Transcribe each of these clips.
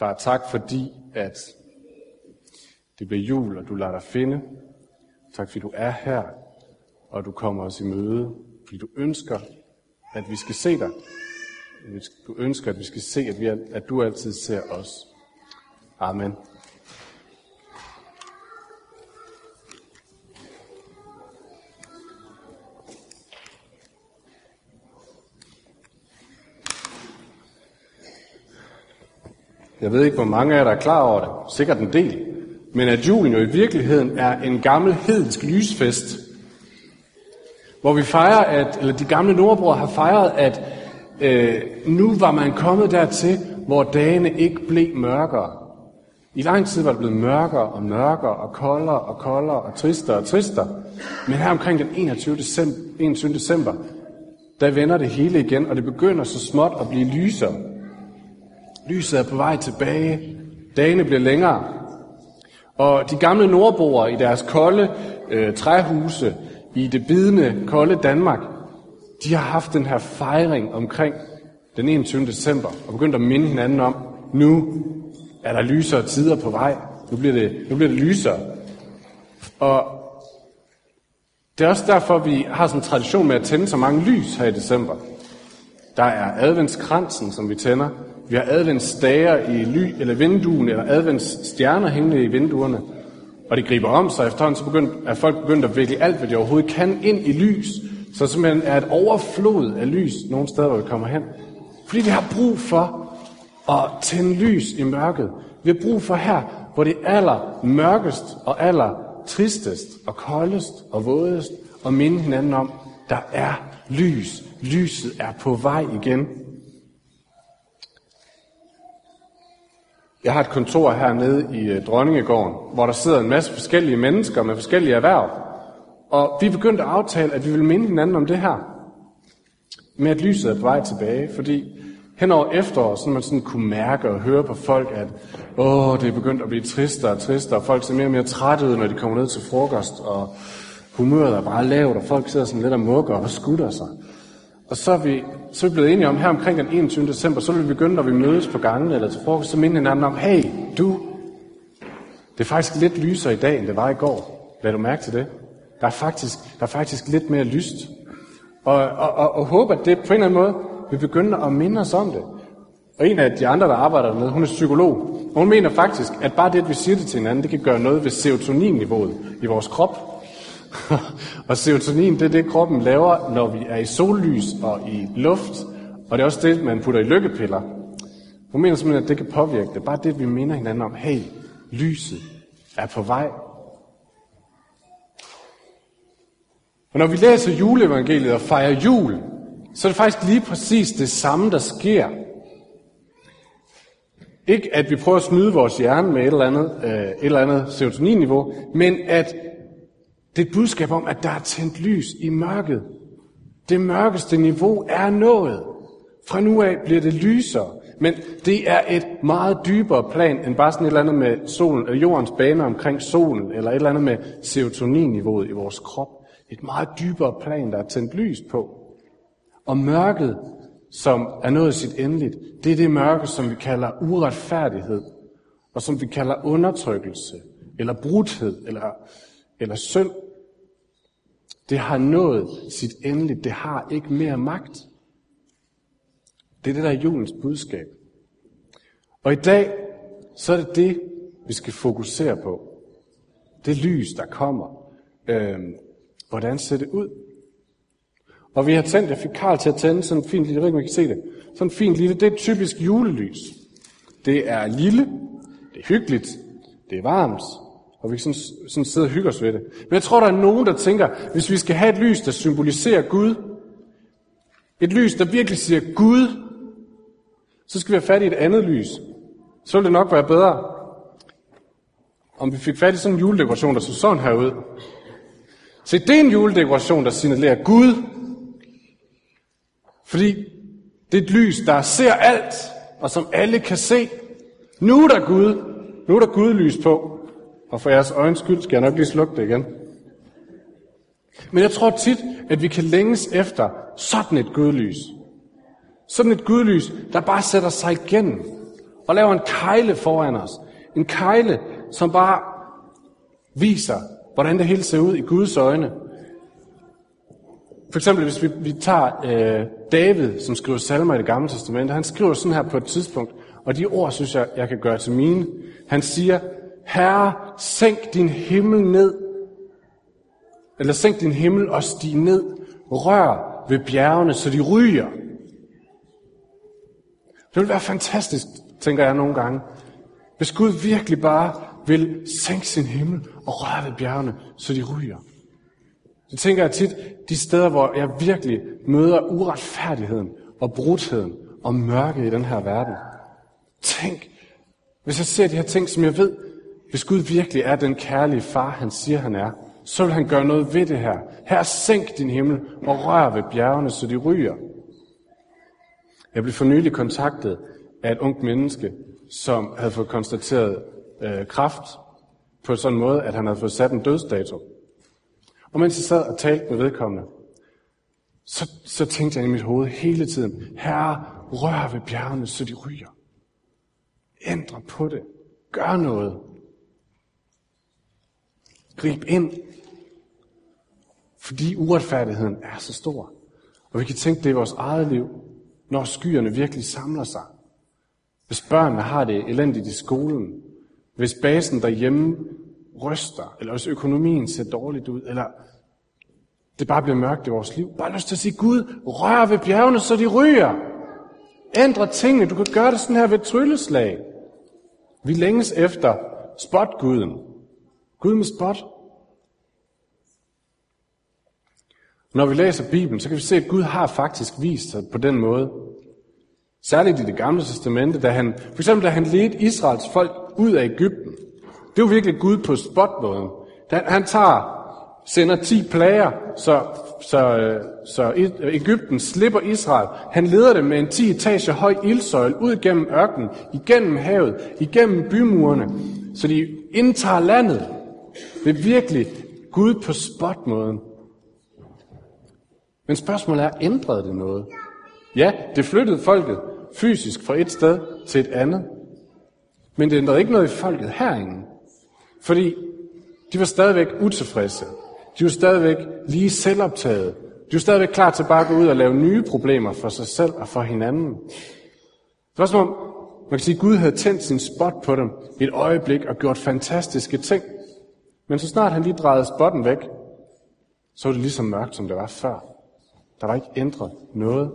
Far, tak fordi, at det bliver jul, og du lader dig finde. Tak fordi du er her, og du kommer os i møde. Fordi du ønsker, at vi skal se dig. Du ønsker, at vi skal se, at, vi, at du altid ser os. Amen. Jeg ved ikke, hvor mange af jer, der er klar over det. Sikkert en del. Men at julen jo i virkeligheden er en gammel hedensk lysfest, hvor vi fejrer, at, eller de gamle nordbrødre har fejret, at øh, nu var man kommet dertil, hvor dagene ikke blev mørkere. I lang tid var det blevet mørkere og mørkere og koldere og koldere og tristere og tristere. Men her omkring den 21. december, 21. december, der vender det hele igen, og det begynder så småt at blive lysere. Lyset er på vej tilbage. Dagene bliver længere. Og de gamle nordboere i deres kolde øh, træhuse i det bidende, kolde Danmark, de har haft den her fejring omkring den 21. december og begyndt at minde hinanden om, nu er der lysere tider på vej. Nu bliver det, nu bliver det lysere. Og det er også derfor, vi har sådan en tradition med at tænde så mange lys her i december. Der er adventskransen, som vi tænder. Vi har adventsdager i ly eller vinduen, eller adventsstjerner hængende i vinduerne. Og det griber om sig efterhånden, så begyndt, er folk begyndt at vikle alt, hvad de overhovedet kan, ind i lys. Så simpelthen er et overflod af lys nogle steder, hvor vi kommer hen. Fordi vi har brug for at tænde lys i mørket. Vi har brug for her, hvor det er aller mørkest og aller tristest og koldest og vådest, og minde hinanden om, der er lys. Lyset er på vej igen. Jeg har et kontor hernede i øh, Dronningegården, hvor der sidder en masse forskellige mennesker med forskellige erhverv. Og vi begyndte at aftale, at vi vil minde hinanden om det her. Med at lyset er på vej tilbage, fordi hen over efteråret, så man sådan kunne mærke og høre på folk, at åh, det er begyndt at blive tristere og tristere, og folk ser mere og mere trætte ud, når de kommer ned til frokost, og humøret er bare lavt, og folk sidder sådan lidt og mukker og skutter sig. Og så er, vi, så er vi blevet enige om, her omkring den 21. december, så vil vi begynde, når vi mødes på gangen eller til frokost, så minde hinanden om, hey, du, det er faktisk lidt lysere i dag, end det var i går. Lad du mærke til det? Der er faktisk, der er faktisk lidt mere lyst. Og, og, og, og håbe, at det på en eller anden måde vil begynde at minde os om det. Og en af de andre, der arbejder med, hun er psykolog. Og hun mener faktisk, at bare det, at vi siger det til hinanden, det kan gøre noget ved serotoninniveauet i vores krop. og serotonin, det er det, kroppen laver, når vi er i sollys og i luft. Og det er også det, man putter i lykkepiller. Hun mener simpelthen, at det kan påvirke det. Bare det, vi minder hinanden om, hey, lyset er på vej. Og når vi læser juleevangeliet og fejrer jul, så er det faktisk lige præcis det samme, der sker. Ikke at vi prøver at snyde vores hjerne med et eller andet, øh, et eller andet serotoninniveau, men at det er et budskab om, at der er tændt lys i mørket. Det mørkeste niveau er nået. Fra nu af bliver det lysere. Men det er et meget dybere plan, end bare sådan et eller andet med solen, eller jordens bane omkring solen, eller et eller andet med serotoninniveauet i vores krop. Et meget dybere plan, der er tændt lys på. Og mørket, som er nået sit endeligt, det er det mørke, som vi kalder uretfærdighed, og som vi kalder undertrykkelse, eller brudhed, eller eller synd, det har nået sit endeligt. Det har ikke mere magt. Det er det, der er julens budskab. Og i dag, så er det det, vi skal fokusere på. Det lys, der kommer. Øhm, hvordan ser det ud? Og vi har tændt, jeg fik Karl til at tænde sådan en fint lille, jeg ved ikke, man kan se det. Sådan en fint lille, det er typisk julelys. Det er lille, det er hyggeligt, det er varmt, og vi kan sådan, sådan sidde og hygge os ved det. Men jeg tror, der er nogen, der tænker, hvis vi skal have et lys, der symboliserer Gud, et lys, der virkelig siger Gud, så skal vi have fat i et andet lys. Så ville det nok være bedre, om vi fik fat i sådan en juledekoration, der så sådan her ud. Se, det er en juledekoration, der signalerer Gud. Fordi det er et lys, der ser alt, og som alle kan se. Nu er der Gud. Nu er der Gud lys på. Og for jeres øjens skyld skal jeg nok lige slukke det igen. Men jeg tror tit, at vi kan længes efter sådan et gudlys. Sådan et gudlys, der bare sætter sig igennem. og laver en kejle foran os. En kejle, som bare viser, hvordan det hele ser ud i Guds øjne. For eksempel, hvis vi, vi tager øh, David, som skriver salmer i det gamle testamente, han skriver sådan her på et tidspunkt, og de ord, synes jeg, jeg kan gøre til mine. Han siger, Herre, sænk din himmel ned, eller sænk din himmel og stig ned, rør ved bjergene, så de ryger. Det ville være fantastisk, tænker jeg nogle gange, hvis Gud virkelig bare vil sænke sin himmel og røre ved bjergene, så de ryger. Så tænker jeg tit, de steder, hvor jeg virkelig møder uretfærdigheden og brudheden og mørke i den her verden. Tænk, hvis jeg ser de her ting, som jeg ved, hvis Gud virkelig er den kærlige far, han siger, han er, så vil han gøre noget ved det her. Her sænk din himmel og rør ved bjergene, så de ryger. Jeg blev for nylig kontaktet af et ungt menneske, som havde fået konstateret øh, kraft på sådan en måde, at han havde fået sat en dødsdato. Og mens jeg sad og talte med vedkommende, så, så tænkte jeg i mit hoved hele tiden, Herre, rør ved bjergene, så de ryger. Ændre på det. Gør noget. Grib ind. Fordi uretfærdigheden er så stor. Og vi kan tænke det i vores eget liv, når skyerne virkelig samler sig. Hvis børnene har det elendigt i skolen, hvis basen derhjemme ryster, eller hvis økonomien ser dårligt ud, eller det bare bliver mørkt i vores liv. Bare lyst til at sige, Gud, rør ved bjergene, så de ryger. Ændre tingene. Du kan gøre det sådan her ved et trylleslag. Vi længes efter spotguden. Gud med spot. Når vi læser Bibelen, så kan vi se, at Gud har faktisk vist sig på den måde. Særligt i det gamle testamente, da han, for eksempel da han ledte Israels folk ud af Ægypten. Det var virkelig Gud på spotmåden. Han tager, sender 10 plager, så, så, øh, så Ægypten slipper Israel. Han leder dem med en 10 etager høj ildsøjle ud gennem ørkenen, igennem havet, igennem bymurene, så de indtager landet. Det er virkelig Gud på spotmåden. Men spørgsmålet er, ændrede det noget? Ja, det flyttede folket fysisk fra et sted til et andet. Men det ændrede ikke noget i folket herinde. Fordi de var stadigvæk utilfredse. De var stadigvæk lige selvoptaget. De var stadigvæk klar til bare at gå ud og lave nye problemer for sig selv og for hinanden. Det var som om, man kan sige, at Gud havde tændt sin spot på dem et øjeblik og gjort fantastiske ting. Men så snart han lige drejede spotten væk, så var det lige så mørkt, som det var før. Der var ikke ændret noget.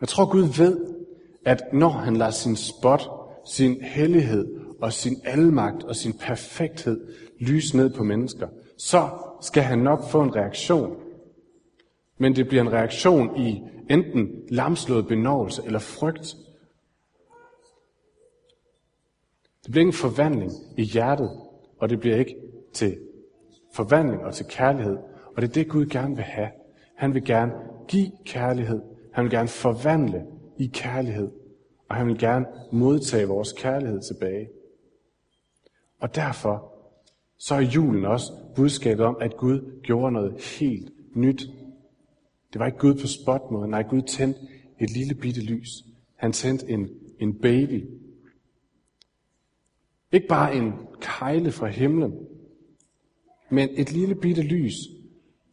Jeg tror, Gud ved, at når han lader sin spot sin hellighed og sin almagt og sin perfekthed lyse ned på mennesker, så skal han nok få en reaktion. Men det bliver en reaktion i enten lamslået benovelse eller frygt. Det bliver ikke en forvandling i hjertet, og det bliver ikke til forvandling og til kærlighed. Og det er det, Gud gerne vil have. Han vil gerne give kærlighed. Han vil gerne forvandle i kærlighed og han vil gerne modtage vores kærlighed tilbage. Og derfor så er julen også budskabet om, at Gud gjorde noget helt nyt. Det var ikke Gud på spotmåden, nej, Gud tændte et lille bitte lys. Han tændte en, en baby. Ikke bare en kejle fra himlen, men et lille bitte lys,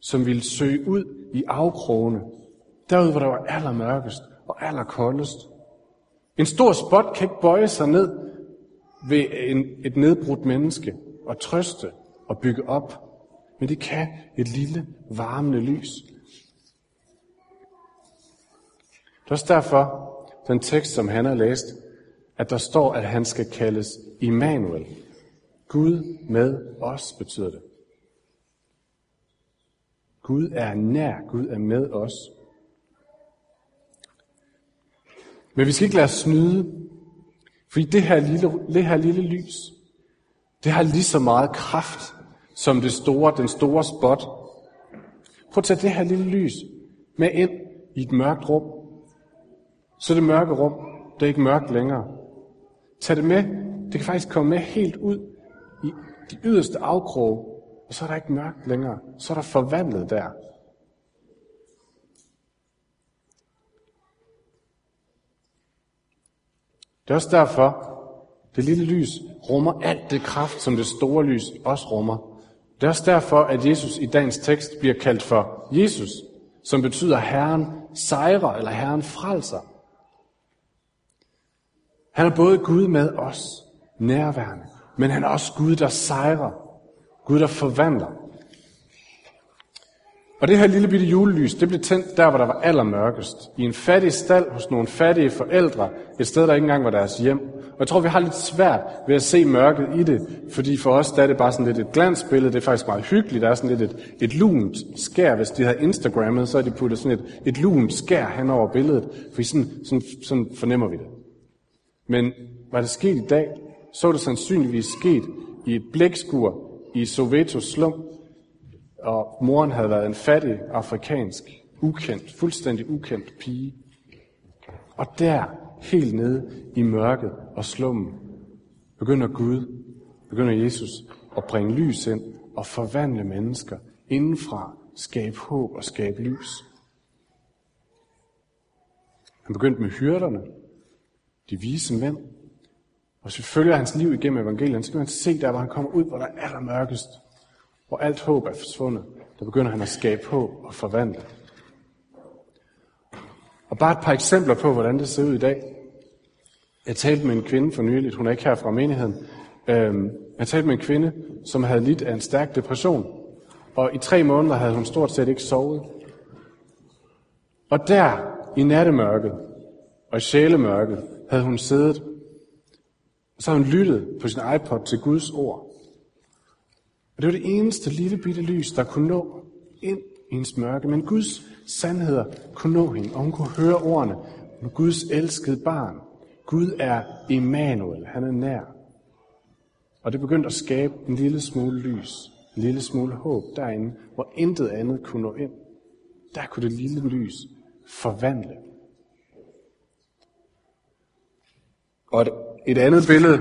som ville søge ud i afkrogene, derude hvor der var allermørkest og allerkoldest. En stor spot kan ikke bøje sig ned ved en, et nedbrudt menneske og trøste og bygge op. Men det kan et lille varmende lys. Det er også derfor, den tekst, som han har læst, at der står, at han skal kaldes Immanuel. Gud med os, betyder det. Gud er nær, Gud er med os. Men vi skal ikke lade os snyde, fordi det her lille, det her lille lys, det har lige så meget kraft som det store, den store spot. Prøv at tage det her lille lys med ind i et mørkt rum. Så det mørke rum, det er ikke mørkt længere. Tag det med. Det kan faktisk komme med helt ud i de yderste afkroge, og så er der ikke mørkt længere. Så er der forvandlet der. Det er også derfor, det lille lys rummer alt det kraft, som det store lys også rummer. Det er også derfor, at Jesus i dagens tekst bliver kaldt for Jesus, som betyder Herren sejrer eller Herren frelser. Han er både Gud med os, nærværende, men han er også Gud, der sejrer. Gud, der forvandler. Og det her lille bitte julelys, det blev tændt der, hvor der var allermørkest. I en fattig stald hos nogle fattige forældre. Et sted, der ikke engang var deres hjem. Og jeg tror, vi har lidt svært ved at se mørket i det. Fordi for os, der er det bare sådan lidt et glansbillede. Det er faktisk meget hyggeligt. Der er sådan lidt et, et lunt skær. Hvis de havde Instagrammet, så har de puttet sådan et, et lunt skær hen over billedet. For sådan, sådan, sådan fornemmer vi det. Men var det sket i dag, så er det sandsynligvis sket i et blækskur i Sovetos slum, og moren havde været en fattig, afrikansk, ukendt, fuldstændig ukendt pige. Og der, helt nede i mørket og slummen, begynder Gud, begynder Jesus at bringe lys ind og forvandle mennesker indenfra, skabe håb og skabe lys. Han begyndte med hyrderne, de vise mænd. Og hvis vi følger hans liv igennem evangeliet, så kan man se der, hvor han kommer ud, hvor der er allermørkest. mørkest, hvor alt håb er forsvundet, der begynder han at skabe håb og forvandle. Og bare et par eksempler på, hvordan det ser ud i dag. Jeg talte med en kvinde for nyligt, hun er ikke her fra menigheden. Øhm, jeg talte med en kvinde, som havde lidt af en stærk depression. Og i tre måneder havde hun stort set ikke sovet. Og der, i nattemørket og i sjælemørket, havde hun siddet, så har hun lyttet på sin iPod til Guds ord. Og det var det eneste lille bitte lys, der kunne nå ind i hendes mørke. Men Guds sandheder kunne nå hende, og hun kunne høre ordene om Guds elskede barn. Gud er Emmanuel, han er nær. Og det begyndte at skabe en lille smule lys, en lille smule håb derinde, hvor intet andet kunne nå ind. Der kunne det lille lys forvandle. Og et, andet billede,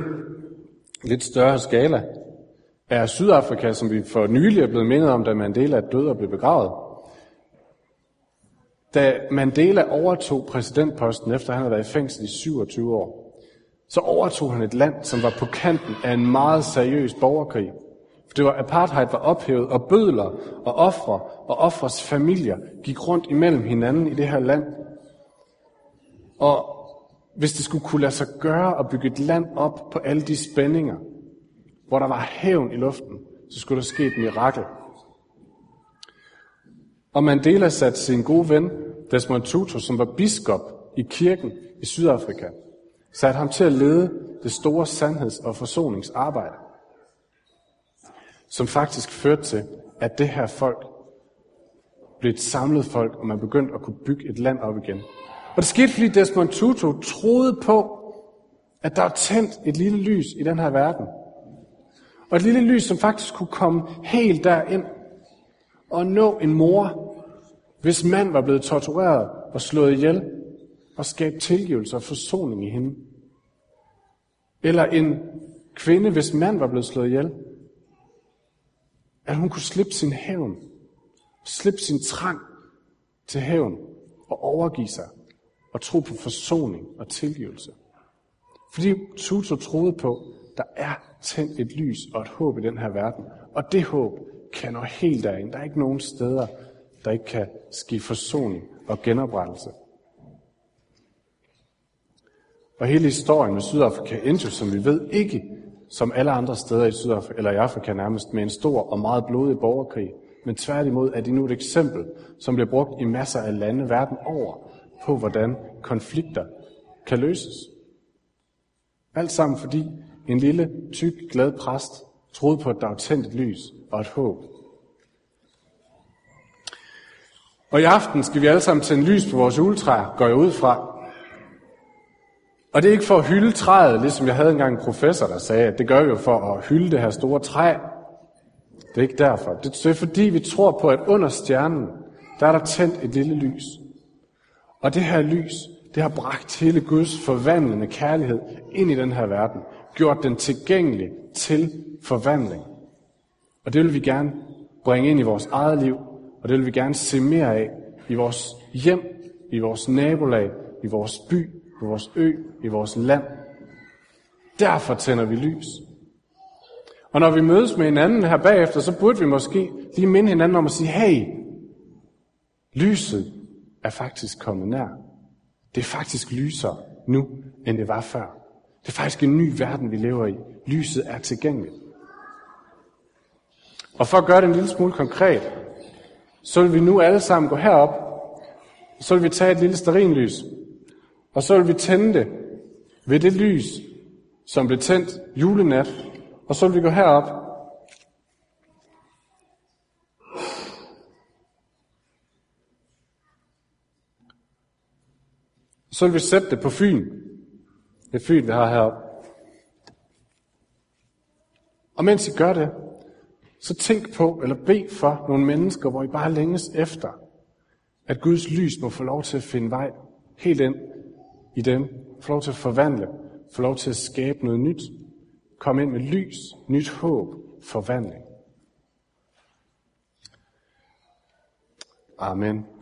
lidt større skala, er Sydafrika, som vi for nylig er blevet mindet om, da Mandela døde og blev begravet. Da Mandela overtog præsidentposten, efter han havde været i fængsel i 27 år, så overtog han et land, som var på kanten af en meget seriøs borgerkrig. For det var apartheid var ophævet, og bødler og ofre og ofres familier gik rundt imellem hinanden i det her land. Og hvis det skulle kunne lade sig gøre at bygge et land op på alle de spændinger, hvor der var hævn i luften, så skulle der ske et mirakel. Og Mandela satte sin gode ven, Desmond Tutu, som var biskop i kirken i Sydafrika, satte ham til at lede det store sandheds- og forsoningsarbejde, som faktisk førte til, at det her folk blev et samlet folk, og man begyndte at kunne bygge et land op igen. Og det skete, fordi Desmond Tutu troede på, at der er tændt et lille lys i den her verden – og et lille lys, som faktisk kunne komme helt derind og nå en mor, hvis mand var blevet tortureret og slået ihjel, og skabe tilgivelse og forsoning i hende. Eller en kvinde, hvis mand var blevet slået ihjel, at hun kunne slippe sin hævn, slippe sin trang til hævn og overgive sig og tro på forsoning og tilgivelse. Fordi Tutu troede på, der er tændt et lys og et håb i den her verden. Og det håb kan nå helt derind. Der er ikke nogen steder, der ikke kan ske forsoning og genoprettelse. Og hele historien med Sydafrika endte som vi ved, ikke som alle andre steder i Sydafrika, eller i Afrika nærmest, med en stor og meget blodig borgerkrig. Men tværtimod er det nu et eksempel, som bliver brugt i masser af lande verden over, på hvordan konflikter kan løses. Alt sammen fordi en lille, tyk, glad præst troede på, at der var tændt et lys og et håb. Og i aften skal vi alle sammen tænde lys på vores juletræ, går jeg ud fra. Og det er ikke for at hylde træet, ligesom jeg havde engang en professor, der sagde, at det gør vi jo for at hylde det her store træ. Det er ikke derfor. Det er fordi, vi tror på, at under stjernen, der er der tændt et lille lys. Og det her lys, det har bragt hele Guds forvandlende kærlighed ind i den her verden gjort den tilgængelig til forvandling. Og det vil vi gerne bringe ind i vores eget liv, og det vil vi gerne se mere af i vores hjem, i vores nabolag, i vores by, på vores ø, i vores land, Derfor tænder vi lys. Og når vi mødes med hinanden her bagefter, så burde vi måske lige minde hinanden om at sige, hey, lyset er faktisk kommet nær. Det er faktisk lysere nu, end det var før. Det er faktisk en ny verden, vi lever i. Lyset er tilgængeligt. Og for at gøre det en lille smule konkret, så vil vi nu alle sammen gå herop, og så vil vi tage et lille sterinlys, og så vil vi tænde det ved det lys, som blev tændt julenat, og så vil vi gå herop, Så vil vi sætte det på Fyn. Det Fyn, vi har heroppe. Og mens I gør det, så tænk på, eller bed for nogle mennesker, hvor I bare længes efter, at Guds lys må få lov til at finde vej helt ind i dem, få lov til at forvandle, få lov til at skabe noget nyt, komme ind med lys, nyt håb, forvandling. Amen.